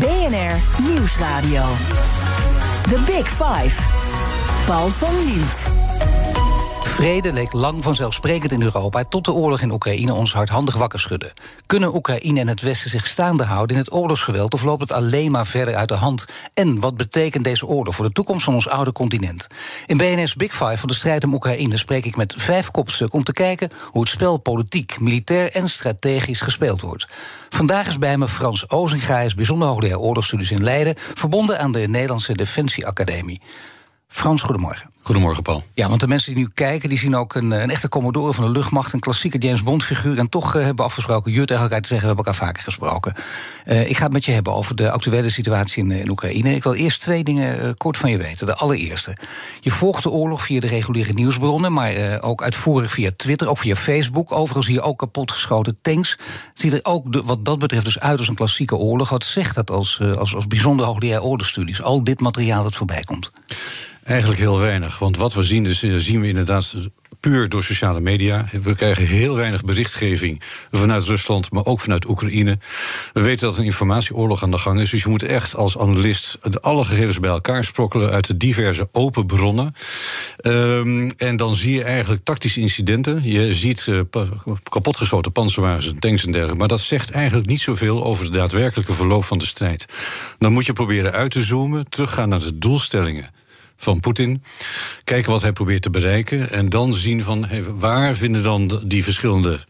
BNR Nieuwsradio. The Big Five. Paul van Liet. Vrede leek lang vanzelfsprekend in Europa tot de oorlog in Oekraïne ons hardhandig wakker schudde. Kunnen Oekraïne en het Westen zich staande houden in het oorlogsgeweld of loopt het alleen maar verder uit de hand? En wat betekent deze oorlog voor de toekomst van ons oude continent? In BNS Big Five van de strijd om Oekraïne spreek ik met vijf kopstukken om te kijken hoe het spel politiek, militair en strategisch gespeeld wordt. Vandaag is bij me Frans Ozinga, bijzonder hoogleraar oorlogsstudies in Leiden, verbonden aan de Nederlandse Defensieacademie. Frans, goedemorgen. Goedemorgen, Paul. Ja, want de mensen die nu kijken, die zien ook een, een echte commodore van de luchtmacht, een klassieke James Bond figuur. En toch uh, hebben we afgesproken, Jut tegen elkaar te zeggen, we hebben elkaar vaker gesproken. Uh, ik ga het met je hebben over de actuele situatie in, in Oekraïne. Ik wil eerst twee dingen kort van je weten. De allereerste. Je volgt de oorlog via de reguliere nieuwsbronnen, maar ook uitvoerig via Twitter, ook via Facebook. Overigens zie je ook kapotgeschoten tanks. Het ziet er ook de, wat dat betreft dus uit als een klassieke oorlog. Wat zegt dat als, als, als bijzonder hoogleraar oorlogsstudies? Al dit materiaal dat voorbij komt. Eigenlijk heel weinig. Want wat we zien, dus, zien we inderdaad puur door sociale media. We krijgen heel weinig berichtgeving vanuit Rusland, maar ook vanuit Oekraïne. We weten dat een informatieoorlog aan de gang is. Dus je moet echt als analist alle gegevens bij elkaar sprokkelen uit de diverse open bronnen. Um, en dan zie je eigenlijk tactische incidenten. Je ziet uh, kapotgeschoten panzerwagens en tanks en dergelijke. Maar dat zegt eigenlijk niet zoveel over de daadwerkelijke verloop van de strijd. Dan moet je proberen uit te zoomen, teruggaan naar de doelstellingen van Poetin. Kijken wat hij probeert te bereiken. En dan zien van waar vinden dan die verschillende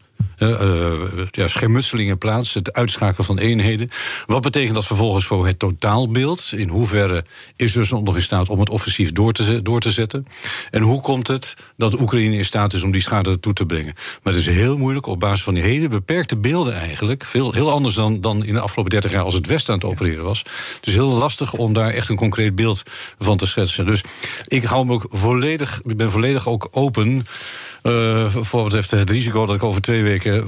ja, schermutselingen plaats, het uitschakelen van eenheden. Wat betekent dat vervolgens voor het totaalbeeld? In hoeverre is Rusland nog in staat om het offensief door te, door te zetten? En hoe komt het dat Oekraïne in staat is om die schade toe te brengen? Maar het is heel moeilijk op basis van die hele beperkte beelden eigenlijk. Veel, heel anders dan, dan in de afgelopen 30 jaar als het Westen aan het opereren was. Is heel lastig om daar echt een concreet beeld van te schetsen. Dus ik hou me ook volledig, ik ben volledig ook open. Uh, voor wat betreft het risico dat ik over twee weken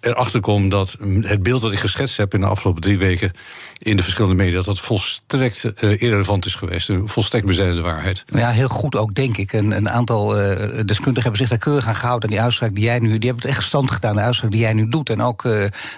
erachter kom dat het beeld dat ik geschetst heb in de afgelopen drie weken in de verschillende media, dat dat volstrekt uh, irrelevant is geweest. Volstrekt bezijden de waarheid. Ja, heel goed ook, denk ik. Een, een aantal uh, deskundigen hebben zich daar keurig aan gehouden. En die uitspraak die jij nu, die hebben het echt stand gedaan, de uitspraak die jij nu doet. En ook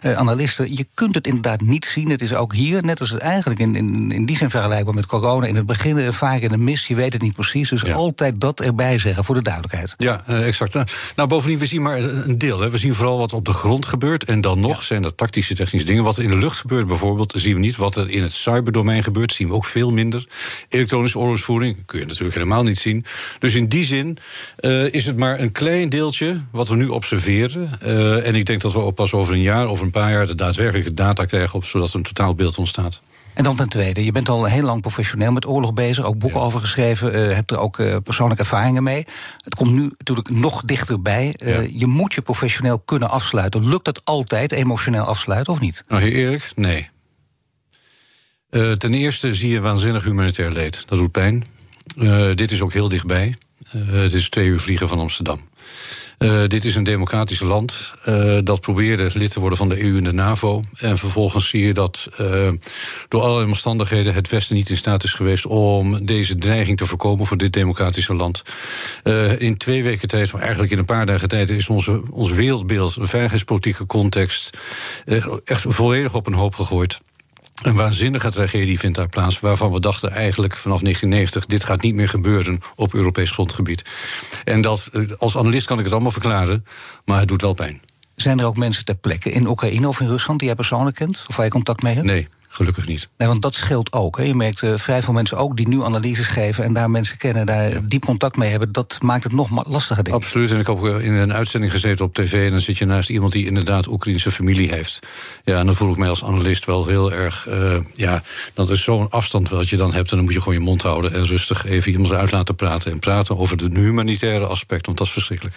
analisten. Je kunt het inderdaad niet zien. Het is ook hier, net als het eigenlijk in, in, in die zin vergelijkbaar met corona. In het begin vaak in de mis, je weet het niet precies. Dus ja. altijd dat erbij zeggen, voor de duidelijkheid. Ja, exact. Nou, bovendien, we zien maar een deel. Hè. We zien vooral wat op de grond gebeurt. En dan nog ja. zijn er tactische, technische dingen. Wat er in de lucht gebeurt bijvoorbeeld, zien we niet. Wat er in het cyberdomein gebeurt, zien we ook veel minder. Elektronische oorlogsvoering kun je natuurlijk helemaal niet zien. Dus in die zin uh, is het maar een klein deeltje wat we nu observeren. Uh, en ik denk dat we pas over een jaar of een paar jaar de daadwerkelijke data krijgen, op, zodat er een totaal beeld ontstaat. En dan ten tweede, je bent al heel lang professioneel met oorlog bezig, ook boeken ja. over geschreven, uh, hebt er ook uh, persoonlijke ervaringen mee. Het komt nu natuurlijk nog dichterbij. Uh, ja. Je moet je professioneel kunnen afsluiten. Lukt dat altijd, emotioneel afsluiten of niet? Nou, heel eerlijk, nee. ten eerste zie je waanzinnig humanitair leed. Dat doet pijn. dit is ook heel dichtbij. het is twee uur vliegen van Amsterdam. Uh, dit is een democratisch land uh, dat probeerde lid te worden van de EU en de NAVO. En vervolgens zie je dat uh, door allerlei omstandigheden het Westen niet in staat is geweest om deze dreiging te voorkomen voor dit democratische land. in twee weken tijd, maar eigenlijk in een paar dagen tijd, is onze, ons wereldbeeld, een veiligheidspolitieke context, echt volledig op een hoop gegooid. Een waanzinnige tragedie vindt daar plaats, waarvan we dachten eigenlijk vanaf 1990: dit gaat niet meer gebeuren op Europees grondgebied. En dat, als analist kan ik het allemaal verklaren, maar het doet wel pijn. Zijn er ook mensen ter plekke in Oekraïne of in Rusland die jij persoonlijk kent? Of waar je contact mee hebt? Nee, gelukkig niet. Nee, want dat scheelt ook. Hè. Je merkt uh, vrij veel mensen ook die nu analyses geven en daar mensen kennen, daar ja. diep contact mee hebben. Dat maakt het nog lastiger, denk ik. Absoluut. En ik heb in een uitzending gezeten op tv en dan zit je naast iemand die inderdaad Oekraïnse familie heeft. Ja, en dan voel ik mij als analist wel heel erg. Uh, ja, dat is zo'n afstand wat je dan hebt. En dan moet je gewoon je mond houden en rustig even iemand uit laten praten. En praten over de humanitaire aspect, want dat is verschrikkelijk.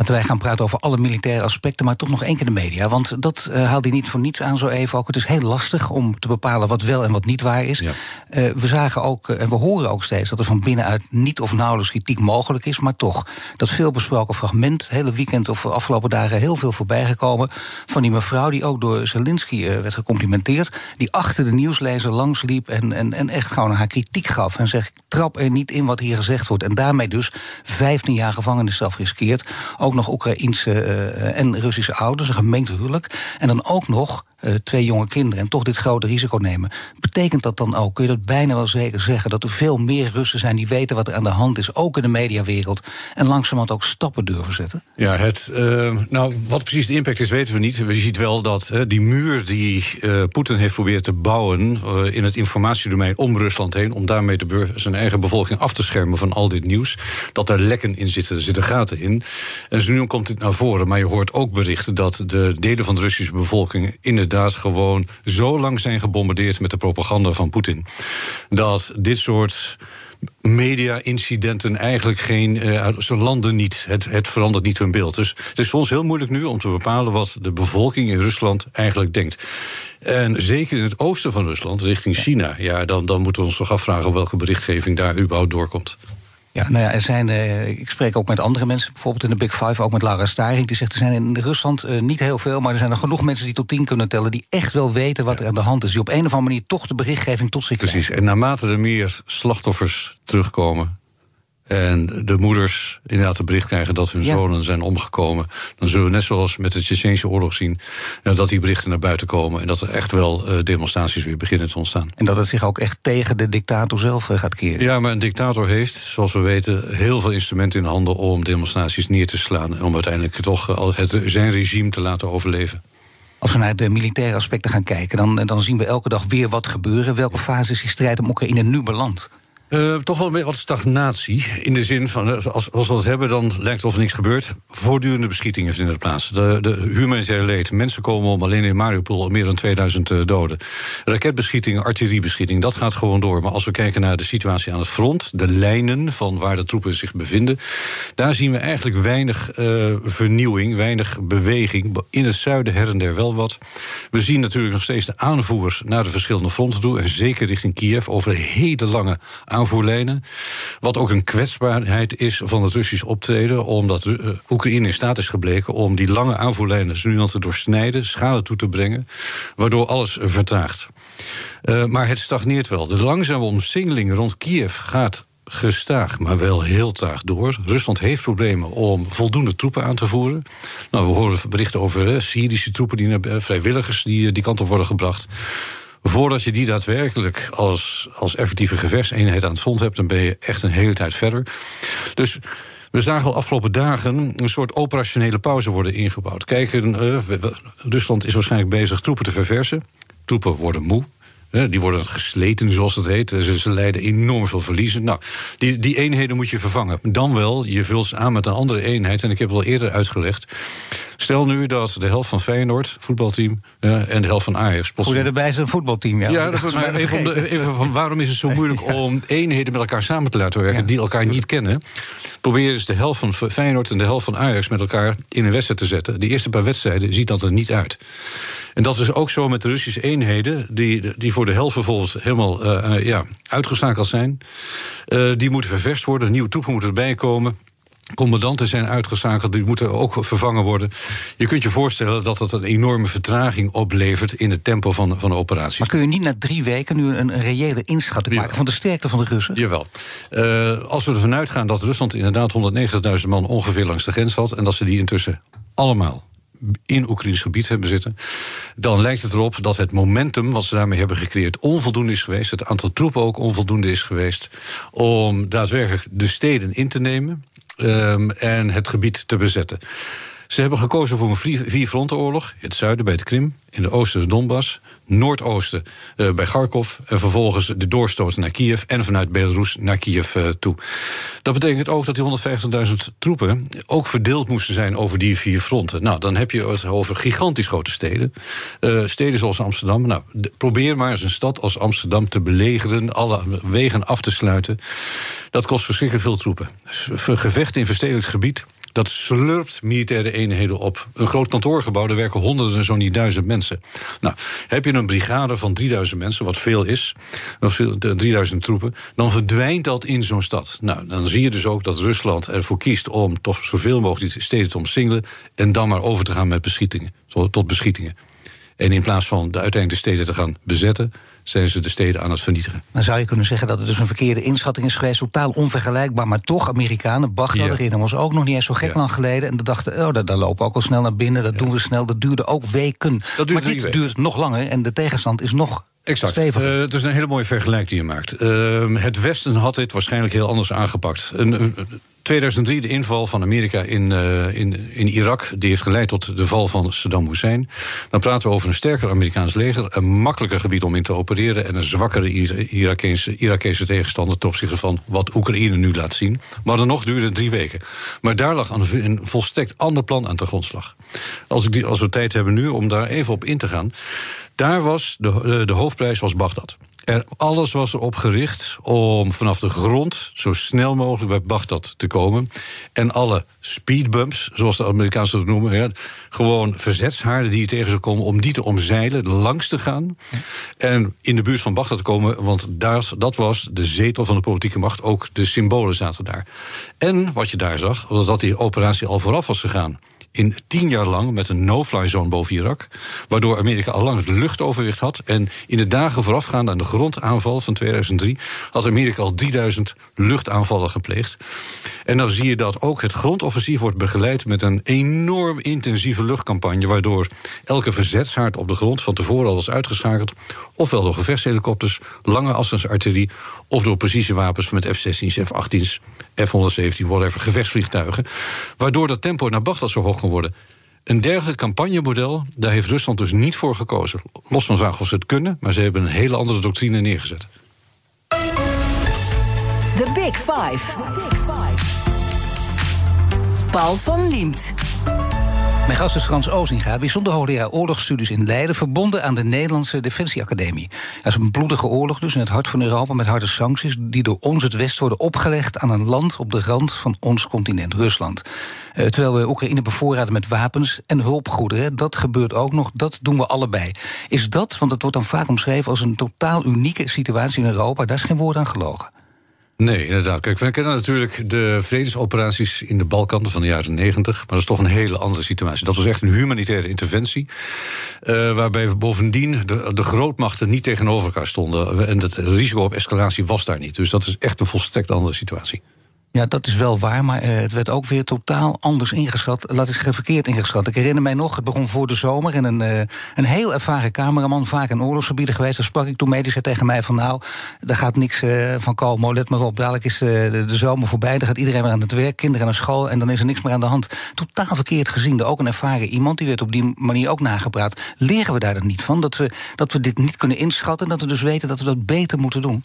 Want wij gaan praten over alle militaire aspecten, maar toch nog één keer de media. Want dat uh, haalt hij niet voor niets aan zo even. Ook het is heel lastig om te bepalen wat wel en wat niet waar is. Ja. Uh, we zagen ook, uh, en we horen ook steeds, dat er van binnenuit niet of nauwelijks kritiek mogelijk is. Maar toch, dat veelbesproken fragment, hele weekend of afgelopen dagen heel veel voorbij gekomen. Van die mevrouw die ook door Zelensky werd gecomplimenteerd. Die achter de nieuwslezer langs liep en, en, en echt gewoon haar kritiek gaf. En zegt: trap er niet in wat hier gezegd wordt. En daarmee dus 15 jaar gevangenisstraf riskeert. Ook nog Oekraïense uh, en Russische ouders, een gemengd huwelijk. En dan ook nog uh, twee jonge kinderen en toch dit grote risico nemen. Betekent dat dan ook, kun je dat bijna wel zeker zeggen, dat er veel meer Russen zijn die weten wat er aan de hand is, ook in de mediawereld, en langzamerhand ook stappen durven zetten? Ja, het, uh, nou, wat precies de impact is, weten we niet. Je ziet wel dat die muur die Poetin heeft proberen te bouwen in het informatiedomein om Rusland heen, om daarmee de zijn eigen bevolking af te schermen van al dit nieuws, dat er lekken in zitten, er zitten gaten in. En nu komt dit naar voren, maar je hoort ook berichten dat de delen van de Russische bevolking inderdaad gewoon zo lang zijn gebombardeerd met de propaganda van Poetin. Dat dit soort media-incidenten eigenlijk geen. Uh, ze landen niet. Het, het verandert niet hun beeld. Dus het is voor ons heel moeilijk nu om te bepalen wat de bevolking in Rusland eigenlijk denkt. En zeker in het oosten van Rusland, richting China, ja, dan, dan moeten we ons toch afvragen welke berichtgeving daar überhaupt doorkomt. Ja, nou ja, er zijn, uh, ik spreek ook met andere mensen, bijvoorbeeld in de Big Five, ook met Lara Staring, die zegt er zijn in Rusland uh, niet heel veel, maar er zijn er genoeg mensen die tot tien kunnen tellen, die echt wel weten wat er aan de hand is, die op een of andere manier toch de berichtgeving tot zich Precies, krijgen. en naarmate er meer slachtoffers terugkomen, en de moeders inderdaad het bericht krijgen dat hun zonen zijn omgekomen. Dan zullen we net zoals met de Tsjetsjeense oorlog zien dat die berichten naar buiten komen. En dat er echt wel uh, demonstraties weer beginnen te ontstaan. En dat het zich ook echt tegen de dictator zelf uh, gaat keren. Ja, maar een dictator heeft, zoals we weten, heel veel instrumenten in handen om demonstraties neer te slaan. En om uiteindelijk toch het, zijn regime te laten overleven. Als we naar de militaire aspecten gaan kijken, dan, dan zien we elke dag weer wat gebeuren. Welke fase is die strijd om Oekraïne nu beland? Uh, toch wel wat stagnatie. In de zin van, eh, als, als we dat hebben, dan lijkt het of er niks gebeurt. Voortdurende beschietingen vinden plaats. De, de humanitaire leed. Mensen komen om alleen in Mariupol meer dan 2000 uh, doden. Raketbeschietingen, artilleriebeschieting, dat gaat gewoon door. Maar als we kijken naar de situatie aan het front, de lijnen van waar de troepen zich bevinden, daar zien we eigenlijk weinig vernieuwing, weinig beweging. In het zuiden her en der wel wat. We zien natuurlijk nog steeds de aanvoer naar de verschillende fronten toe. En zeker richting Kiev over hele lange aanvoerlijnen. Wat ook een kwetsbaarheid is van het Russisch optreden, omdat uh, Oekraïne in staat is gebleken om die lange aanvoerlijnen nu al te doorsnijden, schade toe te brengen, waardoor alles vertraagt. Uh, maar het stagneert wel. De langzame omsingeling rond Kiev gaat gestaag, maar wel heel traag door. Rusland heeft problemen om voldoende troepen aan te voeren. Nou, we horen berichten over uh, Syrische troepen, die naar, vrijwilligers die die kant op worden gebracht. Voordat je die daadwerkelijk als, als effectieve gevechtseenheid aan het front hebt, dan ben je echt een hele tijd verder. Dus we zagen al afgelopen dagen een soort operationele pauze worden ingebouwd. Kijk, uh, Rusland is waarschijnlijk bezig troepen te verversen. Troepen worden moe. Die worden gesleten, zoals het heet. Ze, ze lijden enorm veel verliezen. Nou, die, die eenheden moet je vervangen. Dan wel, je vult ze aan met een andere eenheid. En ik heb het al eerder uitgelegd. Stel nu dat de helft van Feyenoord, voetbalteam, ja, en de helft van Ajax... Hoe erbij is een voetbalteam, ja. Ja, dat was maar even, de, even van waarom is het zo moeilijk om eenheden met elkaar samen te laten werken... die elkaar niet kennen. Probeer eens de helft van Feyenoord en de helft van Ajax met elkaar in een wedstrijd te zetten. De eerste paar wedstrijden ziet dat er niet uit. En dat is ook zo met de Russische eenheden, die, die voor de helft bijvoorbeeld helemaal uh, ja, uitgeschakeld zijn. Uh, die moeten ververst worden, nieuwe troepen moeten erbij komen. Commandanten zijn uitgeschakeld, die moeten ook vervangen worden. Je kunt je voorstellen dat dat een enorme vertraging oplevert in het tempo van, van de operaties. Maar kun je niet na drie weken nu een, reële inschatting maken van de sterkte van de Russen? Jawel. Uh, als we ervan uitgaan dat Rusland inderdaad 190.000 man ongeveer langs de grens valt en dat ze die intussen allemaal in Oekraïns gebied hebben zitten, dan lijkt het erop dat het momentum wat ze daarmee hebben gecreëerd onvoldoende is geweest. Het aantal troepen ook onvoldoende is geweest om daadwerkelijk de steden in te nemen um, en het gebied te bezetten. Ze hebben gekozen voor een vierfrontenoorlog. Het zuiden bij het Krim, in de oosten de Donbass, noordoosten uh, bij Kharkov... en vervolgens de doorstoot naar Kiev en vanuit Belarus naar Kiev uh, toe. Dat betekent ook dat die 150.000 troepen ook verdeeld moesten zijn over die vier fronten. Nou, dan heb je het over gigantisch grote steden. Uh, steden zoals Amsterdam. Nou, probeer maar eens een stad als Amsterdam te belegeren... alle wegen af te sluiten. Dat kost verschrikkelijk veel troepen. Gevechten in verstedelijk gebied Dat slurpt militaire eenheden op. Een groot kantoorgebouw, daar werken honderden, zo niet duizend mensen. Nou, heb je een brigade van 3000 mensen, wat veel is, of 3000 troepen, dan verdwijnt dat in zo'n stad. Nou, dan zie je dus ook dat Rusland ervoor kiest om toch zoveel mogelijk steden te omsingelen en dan maar over te gaan met beschietingen, tot beschietingen. En in plaats van de uiteindelijk de steden te gaan bezetten, zijn ze de steden aan het vernietigen. Dan zou je kunnen zeggen dat het dus een verkeerde inschatting is geweest. Totaal onvergelijkbaar, maar toch Amerikanen. Bagdad ja. ons ook nog niet eens zo gek lang geleden. En dan dachten, oh, daar, lopen we ook al snel naar binnen. Dat doen we snel. Dat duurde ook weken. Dat maar dit duurt nog langer en de tegenstand is nog Exact. Uh, het is een hele mooie vergelijking die je maakt. Uh, het Westen had dit waarschijnlijk heel anders aangepakt. Een, 2003, de inval van Amerika in, uh, in, in Irak, die heeft geleid tot de val van Saddam Hussein. Dan praten we over een sterker Amerikaans leger, een makkelijker gebied om in te opereren en een zwakkere Irakese, Irakese tegenstander ten opzichte van wat Oekraïne nu laat zien. Maar dan nog duurde het drie weken. Maar daar lag een, een volstrekt ander plan aan de grondslag. Als, ik die, als we tijd hebben nu om daar even op in te gaan. Daar was de, de hoofdprijs was Bagdad. Er, alles was erop gericht om vanaf de grond zo snel mogelijk bij Bagdad te komen. En alle speedbumps, zoals de Amerikaanse dat noemen, gewoon verzetshaarden die je tegen zou komen, om die te omzeilen, langs te gaan. En in de buurt van Bagdad te komen, want daar, dat was de zetel van de politieke macht. Ook de symbolen zaten daar. En wat je daar zag, was dat die operatie al vooraf was gegaan in tien jaar lang met een no-fly zone boven Irak. Waardoor Amerika al lang het luchtoverwicht had. En in de dagen voorafgaand aan de grondaanval van 2003 had Amerika al 3000 luchtaanvallen gepleegd. En dan zie je dat ook het grondoffensief wordt begeleid met een enorm intensieve luchtcampagne. Waardoor elke verzetshaard op de grond van tevoren al was uitgeschakeld. Ofwel door gevechtshelikopters, lange afstandsartillerie. of door precisiewapens met F-16's, F-18's, F-117, whatever, gevechtsvliegtuigen. Waardoor dat tempo naar Bagdad zo hoog geworden. Een dergelijk campagnemodel, daar heeft Rusland dus niet voor gekozen. Los van vraag of ze het kunnen, maar ze hebben een hele andere doctrine neergezet. The Big. Paul van Liemt. Mijn gast is Frans Ozinga, bijzonder hoogleraar oorlogsstudies in Leiden... verbonden aan de Nederlandse Defensieacademie. Dat is een bloedige oorlog dus in het hart van Europa... met harde sancties die door ons het West worden opgelegd... aan een land op de rand van ons continent, Rusland. Uh, terwijl we Oekraïne bevoorraden met wapens en hulpgoederen. Dat gebeurt ook nog, dat doen we allebei. Is dat, want het wordt dan vaak omschreven... als een totaal unieke situatie in Europa, daar is geen woord aan gelogen. Nee, inderdaad. Kijk, we kennen natuurlijk de vredesoperaties in de Balkan van de jaren negentig. Maar dat is toch een hele andere situatie. Dat was echt een humanitaire interventie. Uh, waarbij bovendien de, de grootmachten niet tegenover elkaar stonden. En het risico op escalatie was daar niet. Dus dat is echt een volstrekt andere situatie. Ja, dat is wel waar, maar uh, het werd ook weer totaal anders ingeschat. Laat ik zeggen, verkeerd ingeschat. Ik herinner mij nog, het begon voor de zomer... en een, uh, een heel ervaren cameraman, vaak in oorlogsgebieden geweest... daar sprak ik toen mee, die zei tegen mij van... nou, daar gaat niks uh, van komen, let maar op. Dadelijk is de, de, zomer voorbij, dan gaat iedereen weer aan het werk... kinderen naar school en dan is er niks meer aan de hand. Totaal verkeerd gezien. Ook een ervaren iemand, die werd op die manier ook nagepraat. Leren we daar dan niet van? Dat we, dat we dit niet kunnen inschatten... en dat we dus weten dat we dat beter moeten doen?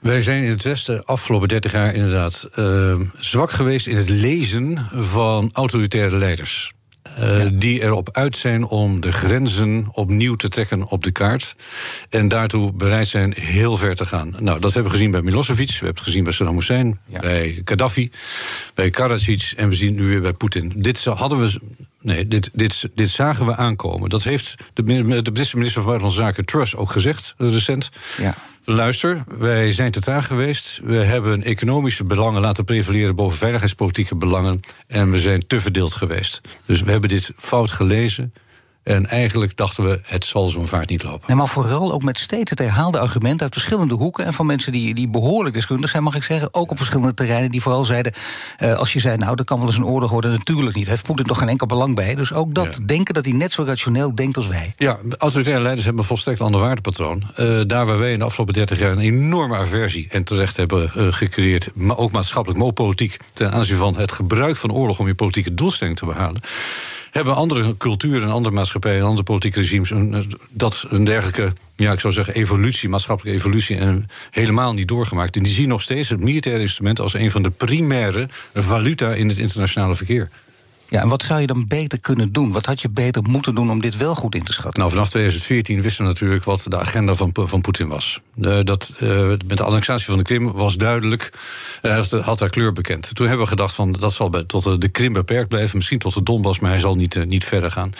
Wij zijn in het Westen afgelopen 30 jaar inderdaad uh, zwak geweest in het lezen van autoritaire leiders. Uh, ja. Die erop uit zijn om de grenzen opnieuw te trekken op de kaart. En daartoe bereid zijn heel ver te gaan. Nou, dat hebben we gezien bij Milosevic, we hebben het gezien bij Saddam Hussein, ja. bij Gaddafi, bij Karadzic en we zien het nu weer bij Poetin. Dit hadden we. Nee, dit, dit, dit zagen we aankomen. Dat heeft de, de Britse minister van Buitenlandse Zaken Truss ook gezegd, recent. Ja. Luister, wij zijn te traag geweest. We hebben economische belangen laten prevaleren boven veiligheidspolitieke belangen. En we zijn te verdeeld geweest. Dus we hebben dit fout gelezen. En eigenlijk dachten we, het zal zo'n vaart niet lopen. Nee, maar vooral ook met steeds het herhaalde argument uit verschillende hoeken... en van mensen die, die behoorlijk deskundig zijn, mag ik zeggen... ook op verschillende terreinen, die vooral zeiden... Uh, als je zei, nou, er kan wel eens een oorlog worden, natuurlijk niet. Heeft Poetin toch geen enkel belang bij? Dus ook dat ja. denken dat hij net zo rationeel denkt als wij. Ja, autoritaire leiders hebben een volstrekt ander waardepatroon. Uh, daar waar wij in de afgelopen 30 jaar een enorme aversie... en terecht hebben uh, gecreëerd, maar ook maatschappelijk, maar politiek... ten aanzien van het gebruik van oorlog om je politieke doelstelling te behalen hebben andere culturen en andere maatschappijen en andere politieke regimes een, dat een dergelijke, ja, ik zou zeggen, evolutie, maatschappelijke evolutie, en helemaal niet doorgemaakt. En die zien nog steeds het militaire instrument als een van de primaire valuta in het internationale verkeer. Ja, en wat zou je dan beter kunnen doen? Wat had je beter moeten doen om dit wel goed in te schatten? Nou, vanaf 2014 wisten we natuurlijk wat de agenda van, van Poetin was. Uh, dat, uh, met de annexatie van de Krim was duidelijk, uh, had daar kleur bekend. Toen hebben we gedacht van dat zal bij, tot de Krim beperkt blijven, misschien tot de Donbass, maar hij zal niet, niet verder gaan.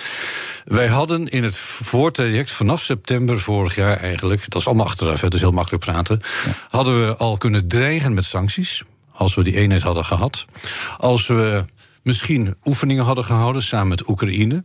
Wij hadden in het voortraject vanaf september vorig jaar eigenlijk, dat is allemaal achteraf, het is heel makkelijk praten, hadden we al kunnen dreigen met sancties, als we die eenheid hadden gehad. Als we misschien oefeningen hadden gehouden samen met Oekraïne.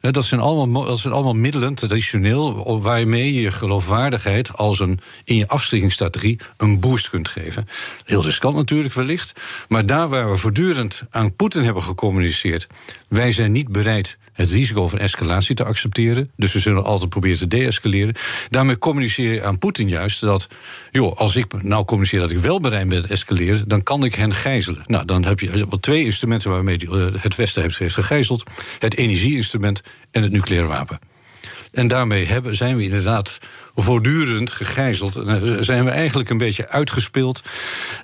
Dat zijn, allemaal, dat zijn allemaal middelen, traditioneel, waarmee je geloofwaardigheid als een, in je afschrikkingsstrategie een boost kunt geven. Heel riskant natuurlijk wellicht, maar daar waar we voortdurend aan Poetin hebben gecommuniceerd, wij zijn niet bereid het risico van escalatie te accepteren. Dus we zullen altijd proberen te deescaleren. Daarmee communiceer je aan Poetin juist dat, joh, als ik nou communiceer dat ik wel bereid ben te escaleren, dan kan ik hen gijzelen. Nou, dan heb je twee instrumenten waarmee het Westen heeft gegijzeld: het energieinstrument en het nucleaire wapen. En daarmee hebben, zijn we inderdaad voortdurend gegijzeld. En zijn we eigenlijk een beetje uitgespeeld.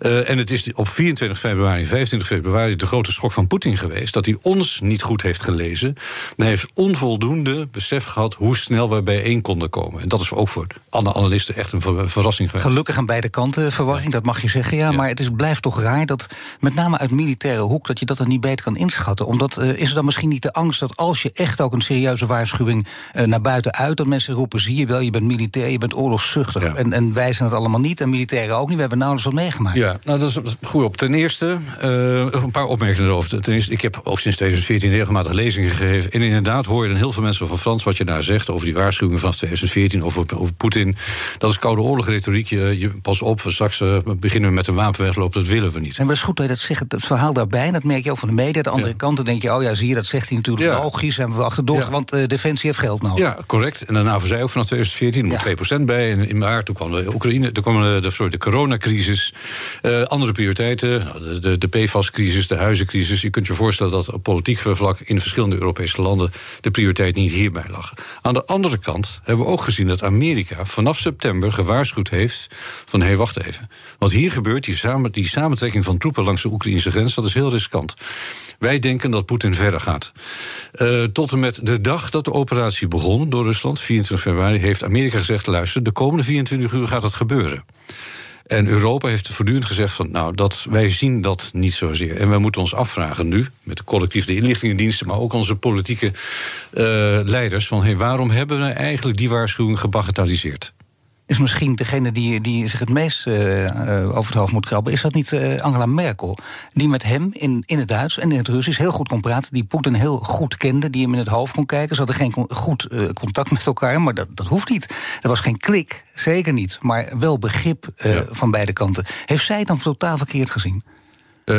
Uh, en het is op 24 februari, 25 februari de grote schok van Poetin geweest. Dat hij ons niet goed heeft gelezen. Hij heeft onvoldoende besef gehad hoe snel we bijeen konden komen. En dat is ook voor alle analisten echt een verrassing geweest. Gelukkig aan beide kanten verwarring, dat mag je zeggen. Ja, ja. maar het is, blijft toch raar dat, met name uit militaire hoek, dat je dat dan niet beter kan inschatten. Omdat uh, is er dan misschien niet de angst dat als je echt ook een serieuze waarschuwing uh, naar buiten uit, dat mensen roepen: zie je wel, je bent militair je bent oorlogszuchtig. Ja. En, en wij zijn het allemaal niet, en militairen ook niet. We hebben nauwelijks wat meegemaakt. Ja, nou, dat is goed op. Ten eerste, uh, een paar opmerkingen erover. Ten eerste, ik heb ook sinds 2014 regelmatig lezingen gegeven. En inderdaad hoor je dan heel veel mensen van Frans wat je daar zegt... over die waarschuwingen van 2014, over, over Poetin. Dat is koude oorlogretoriek. Je, je, pas op, straks uh, beginnen we met een wapenwegloop. Dat willen we niet. En het is goed dat je dat zegt, het verhaal daarbij. Dat merk je ook van de media. De andere ja. kant, dan denk je, oh ja, zie je, dat zegt hij natuurlijk ja. logisch. En we achterdoor, ja. want uh, Defensie heeft geld nodig. Ja, correct. En de NAVO zei ook vanaf 2014, moet 2% bij. En in maart, toen kwam de Oekraïne, toen kwam de, sorry, de coronacrisis. Uh, andere prioriteiten, de, de, de PFAS-crisis, de huizencrisis. Je kunt je voorstellen dat op politiek vlak in verschillende Europese landen de prioriteit niet hierbij lag. Aan de andere kant hebben we ook gezien dat Amerika vanaf september gewaarschuwd heeft van hé, hey, wacht even. Want hier gebeurt die, samen, die samentrekking van troepen langs de Oekraïnse grens, dat is heel riskant. Wij denken dat Poetin verder gaat. Uh, tot en met de dag dat de operatie begon door Rusland, 24 februari, heeft Amerika gezegd: luister, de komende 24 uur gaat het gebeuren. En Europa heeft voortdurend gezegd van, nou, dat, wij zien dat niet zozeer. En wij moeten ons afvragen nu, met collectief de inlichtingendiensten, maar ook onze politieke uh, leiders, van hey, waarom hebben we eigenlijk die waarschuwing gebagatelliseerd? Is misschien degene die, die zich het meest uh, uh, over het hoofd moet krabben. Is dat niet uh, Angela Merkel? Die met hem in, in het Duits en in het Russisch heel goed kon praten. Die Poetin heel goed kende. Die hem in het hoofd kon kijken. Ze hadden geen goed contact met elkaar. Maar dat, dat hoeft niet. Er was geen klik. Zeker niet. Maar wel begrip ja. van beide kanten. Heeft zij het dan totaal verkeerd gezien?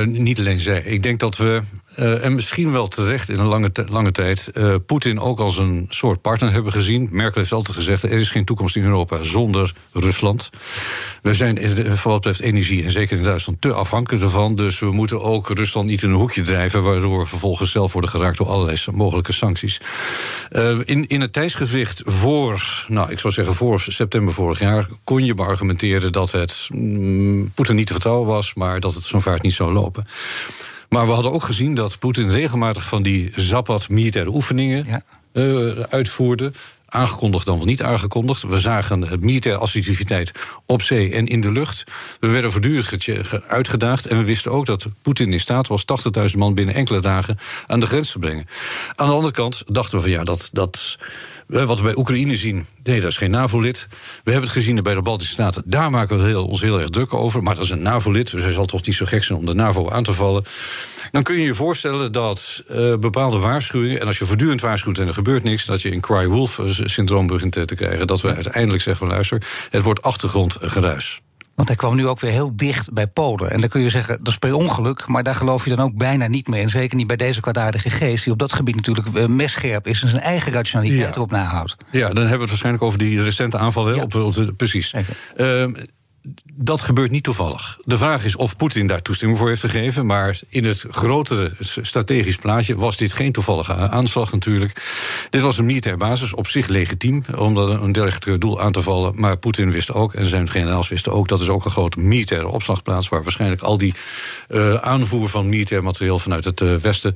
Niet alleen zij. Ik denk dat we, uh, en misschien wel terecht in een lange, lange tijd, uh, Poetin ook als een soort partner hebben gezien. Merkel heeft altijd gezegd: er is geen toekomst in Europa zonder Rusland. We zijn, voor wat betreft energie, en zeker in Duitsland, te afhankelijk ervan. Dus we moeten ook Rusland niet in een hoekje drijven, waardoor we vervolgens zelf worden geraakt door allerlei mogelijke sancties. in, in het tijdsgevricht voor, nou, ik zou zeggen voor september vorig jaar, kon je beargumenteren dat het mm, Poetin niet te vertrouwen was, maar dat het zo'n vaart niet zou lopen. Maar we hadden ook gezien dat Poetin regelmatig van die Zapad militaire oefeningen ja. uh, uitvoerde. Aangekondigd dan wel niet aangekondigd. We zagen het militaire assertiviteit op zee en in de lucht. We werden voortdurend uitgedaagd. En we wisten ook dat Poetin in staat was 80.000 man binnen enkele dagen aan de grens te brengen. Aan de andere kant dachten we van ja, dat. dat wat we bij Oekraïne zien, nee, dat is geen NAVO-lid. We hebben het gezien bij de Baltische Staten. Daar maken we heel, ons heel erg druk over. Maar dat is een NAVO-lid, dus hij zal toch niet zo gek zijn om de NAVO aan te vallen. Dan kun je je voorstellen dat uh, bepaalde waarschuwingen... en als je voortdurend waarschuwt en er gebeurt niks... dat je een cry-wolf-syndroom begint te krijgen. Dat we uiteindelijk zeggen van luister, het wordt achtergrondgeruis. Want hij kwam nu ook weer heel dicht bij Polen. En dan kun je zeggen, dat is per ongeluk, maar daar geloof je dan ook bijna niet mee. En zeker niet bij deze kwaadaardige geest, die op dat gebied natuurlijk uh, messcherp is en zijn eigen rationaliteit ja. erop nahoudt. Ja, dan hebben we het waarschijnlijk over die recente aanvallen. Ja. Op, op, precies. Dat gebeurt niet toevallig. De vraag is of Poetin daar toestemming voor heeft gegeven. Maar in het grotere strategisch plaatje was dit geen toevallige aanslag natuurlijk. Dit was een militair basis, op zich legitiem om een dergelijk doel aan te vallen. Maar Poetin wist ook, en zijn generaals wisten ook, dat is ook een grote militaire opslagplaats. waar waarschijnlijk al die uh, aanvoer van militair materieel vanuit het uh, Westen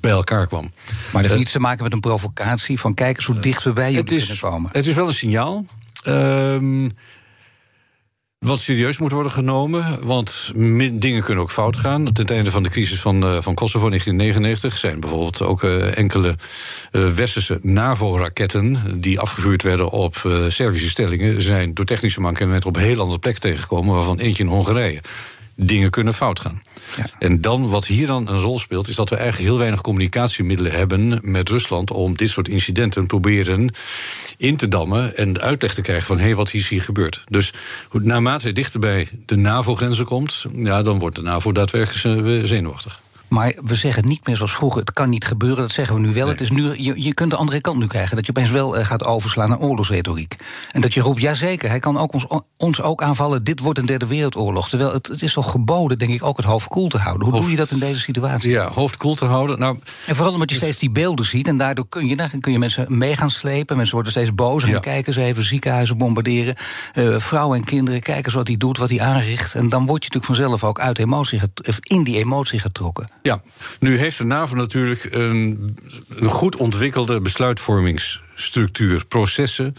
bij elkaar kwam. Maar dat heeft uh, niets te maken met een provocatie van kijk eens hoe dicht we bij je kunnen komen. Het is wel een signaal. Ehm, wat serieus moet worden genomen. Want dingen kunnen ook fout gaan. Ten einde van de crisis van, uh, van Kosovo in 1999 zijn bijvoorbeeld ook uh, enkele uh, westerse NAVO-raketten. die afgevuurd werden op Servische stellingen. zijn door technische mankementen op een heel andere plek tegengekomen. waarvan eentje in Hongarije. Dingen kunnen fout gaan. Ja. En dan, wat hier dan een rol speelt, is dat we eigenlijk heel weinig communicatiemiddelen hebben met Rusland om dit soort incidenten proberen in te dammen en uitleg te krijgen van hé, hey, wat is hier gebeurd. Dus naarmate het dichter bij de NAVO-grenzen komt, ja, dan wordt de NAVO daadwerkelijk zenuwachtig. Maar we zeggen niet meer zoals vroeger, het kan niet gebeuren. Dat zeggen we nu wel. Het is nu, je, je kunt de andere kant nu krijgen. Dat je opeens wel uh, gaat overslaan naar oorlogsretoriek. En dat je roept, jazeker, hij kan ook ons, ons ook aanvallen. Dit wordt een derde wereldoorlog. Terwijl het, het is toch geboden, denk ik, ook het hoofd koel te houden. Hoe hoofd, doe je dat in deze situatie? Ja, hoofd koel te houden. Nou, en vooral omdat je steeds die beelden ziet. En daardoor kun je, dan kun je mensen mee gaan slepen. Mensen worden steeds boos. En kijken ze even ziekenhuizen bombarderen. Uh, vrouwen en kinderen, kijken eens wat hij doet, wat hij aanricht. En dan word je natuurlijk vanzelf ook uit emotie, in die emotie getrokken. Ja, nu heeft de NAVO natuurlijk een, een goed ontwikkelde besluitvormings structuur, processen,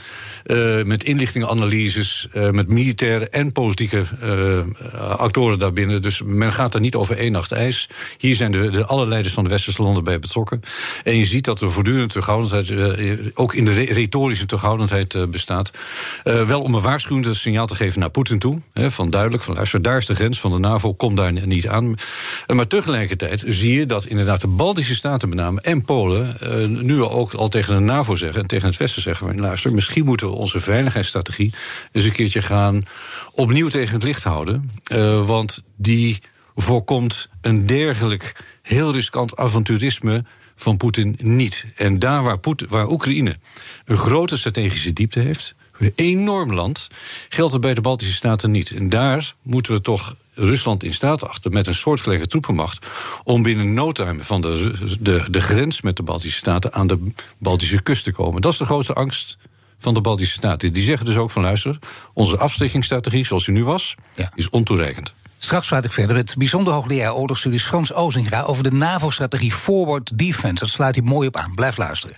uh, met inlichtingenanalyses, uh, met militaire en politieke uh, actoren daarbinnen. Dus men gaat er niet over één nacht ijs. Hier zijn de, de alle leiders van de westerse landen bij betrokken. En je ziet dat er voortdurend terughoudendheid, ook in de re retorische terughoudendheid bestaat. wel om een waarschuwend signaal te geven naar Poetin toe. Hè, van duidelijk, van luister, daar is de grens van de NAVO, kom daar niet aan. maar tegelijkertijd zie je dat inderdaad de Baltische Staten met name en Polen nu ook al tegen de NAVO zeggen tegen het Westen zeggen: we, luister, misschien moeten we onze veiligheidsstrategie eens een keertje gaan opnieuw tegen het licht houden. Uh, want die voorkomt een dergelijk heel riskant avonturisme van Poetin niet. En daar waar, Poetin, waar Oekraïne een grote strategische diepte heeft, een enorm land, geldt het bij de Baltische Staten niet. En daar moeten we toch Rusland in staat achter met een soortgelijke troepenmacht om binnen no time van de, de, de grens met de Baltische Staten aan de Baltische kust te komen. Dat is de grote angst van de Baltische Staten. Die zeggen dus ook van luister, onze afschrikkingsstrategie zoals die nu was, is ontoereikend. Straks praat ik verder met bijzonder hoogleraar oorlogsstudies Frans Ozinga over de NAVO-strategie Forward Defense. Dat sluit hij mooi op aan. Blijf luisteren.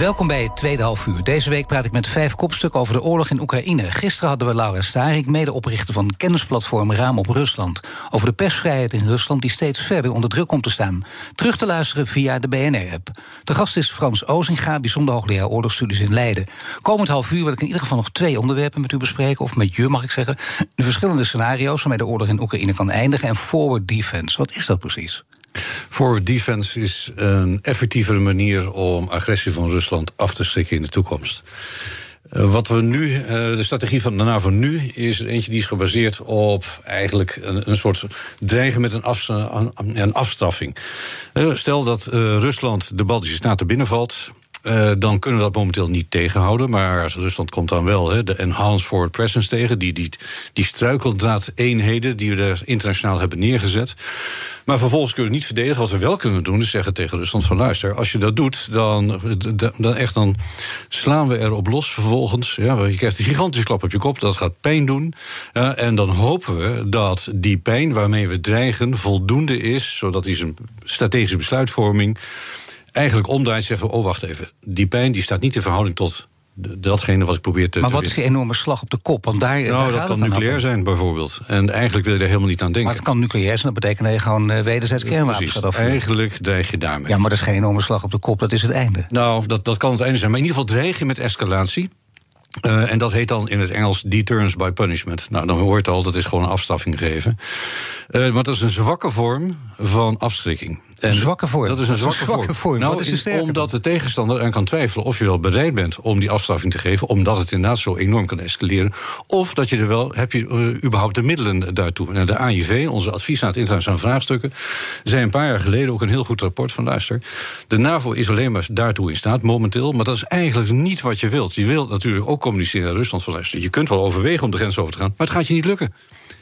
Welkom bij het tweede half uur. Deze week praat ik met vijf kopstukken over de oorlog in Oekraïne. Gisteren hadden we Laura Starik, medeoprichter van kennisplatform Raam op Rusland. Over de persvrijheid in Rusland die steeds verder onder druk komt te staan. Terug te luisteren via de BNR-app. De gast is Frans Ozinga, bijzonder hoogleraar oorlogsstudies in Leiden. Komend half uur wil ik in ieder geval nog twee onderwerpen met u bespreken. Of met je, mag ik zeggen. De verschillende scenario's waarmee de oorlog in Oekraïne kan eindigen. En forward defense. Wat is dat precies? Forward defense is een effectievere manier om agressie van Rusland af te schrikken in de toekomst. Uh, wat we nu, uh, de strategie van de NAVO nu, is eentje die is gebaseerd op eigenlijk een, een soort dreigen met een, af, een afstraffing. Uh, stel dat Rusland de Baltische Staten binnenvalt. Uh, dan kunnen we dat momenteel niet tegenhouden. Maar Rusland komt dan wel hè, de Enhanced Forward Presence tegen. Die, die, die struikeldraad-eenheden die we er internationaal hebben neergezet. Maar vervolgens kunnen we niet verdedigen. Wat we wel kunnen doen, is zeggen tegen Rusland van luister, als je dat doet, dan, dan, echt, dan slaan we erop los vervolgens. Ja, je krijgt een gigantische klap op je kop, dat gaat pijn doen. Uh, en dan hopen we dat die pijn waarmee we dreigen voldoende is, zodat die zijn strategische besluitvorming eigenlijk omdraait, zeggen we: oh, wacht even. Die pijn die staat niet in verhouding tot datgene wat ik probeer te. Maar wat is die enorme slag op de kop? Want daar, Nou, dat kan nucleair zijn bijvoorbeeld. En eigenlijk wil je daar helemaal niet aan denken. Maar het kan nucleair zijn, dat betekent dat je gewoon uh, wederzijds kernwapens gaat afvuren. Eigenlijk dreig je daarmee. Ja, maar dat is geen enorme slag op de kop, dat is het einde. Nou, dat, dat kan het einde zijn. Maar in ieder geval dreig je met escalatie. Uh, en dat heet dan in het Engels deterrence by punishment. Nou, dan hoort al, dat is gewoon een afstraffing geven. Uh, maar dat is een zwakke vorm van afschrikking. En zwakke vorm? Dat is een zwakke, zwakke vorm. vorm. Nou, is omdat de tegenstander aan kan twijfelen of je wel bereid bent om die afstraffing te geven, omdat het inderdaad zo enorm kan escaleren. Of dat je er wel, heb je uh, überhaupt de middelen daartoe. Nou, de AIV, onze adviesraad internationale vraagstukken, zei een paar jaar geleden ook een heel goed rapport van luister. De NAVO is alleen maar daartoe in staat momenteel, maar dat is eigenlijk niet wat je wilt. Je wilt natuurlijk ook communiceren naar Rusland van luister. Je kunt wel overwegen om de grens over te gaan, maar het gaat je niet lukken.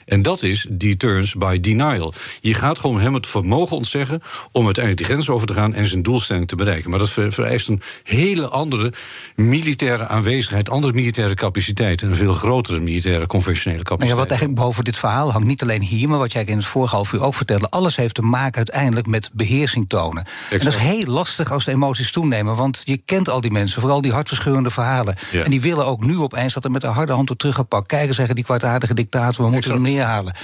En dat is deterrence by denial. Je gaat gewoon hem het vermogen ontzeggen om uiteindelijk die grens over te gaan en zijn doelstelling te bereiken. Maar dat vereist een hele andere militaire aanwezigheid, andere militaire capaciteit, een veel grotere militaire conventionele capaciteit. Ja, wat eigenlijk boven dit verhaal hangt, niet alleen hier, maar wat jij in het vorige half uur ook vertelde, alles heeft te maken uiteindelijk met beheersing tonen. Exact. En dat is heel lastig als de emoties toenemen, want je kent al die mensen, vooral die hartverscheurende verhalen. Ja. En die willen ook nu opeens dat er met de harde hand wordt teruggepakt. Kijken, zeggen die kwartaardige dictator, we moeten hem neerhalen.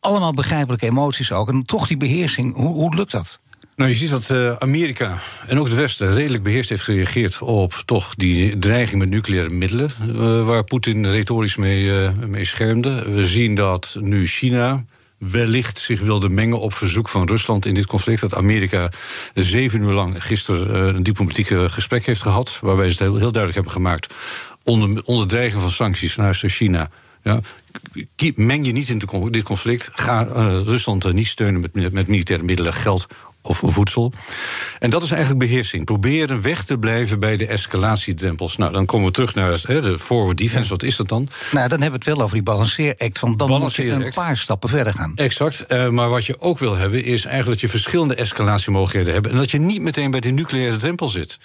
Allemaal begrijpelijke emoties ook. En toch die beheersing, hoe, hoe lukt dat? Nou, je ziet dat uh, Amerika en ook het Westen redelijk beheerst heeft gereageerd op toch die dreiging met nucleaire middelen, uh, waar Poetin retorisch mee, uh, mee schermde. We zien dat nu China wellicht zich wilde mengen op verzoek van Rusland in dit conflict. Dat Amerika zeven uur lang gisteren een diplomatiek gesprek heeft gehad, waarbij ze het heel, heel duidelijk hebben gemaakt onder, onder dreiging van sancties naar China. Ja, meng je niet in dit conflict. Ga uh, Rusland uh, niet steunen met, met militaire middelen, geld of voedsel. En dat is eigenlijk beheersing. Proberen weg te blijven bij de escalatiedrempels. Nou, dan komen we terug naar he, de forward defense. Wat is dat dan? Nou, dan hebben we het wel over die balanceeract. Van dan moet je een paar stappen verder gaan. Exact. Uh, maar wat je ook wil hebben, is eigenlijk dat je verschillende escalatiemogelijkheden hebt. En dat je niet meteen bij de nucleaire drempel zit.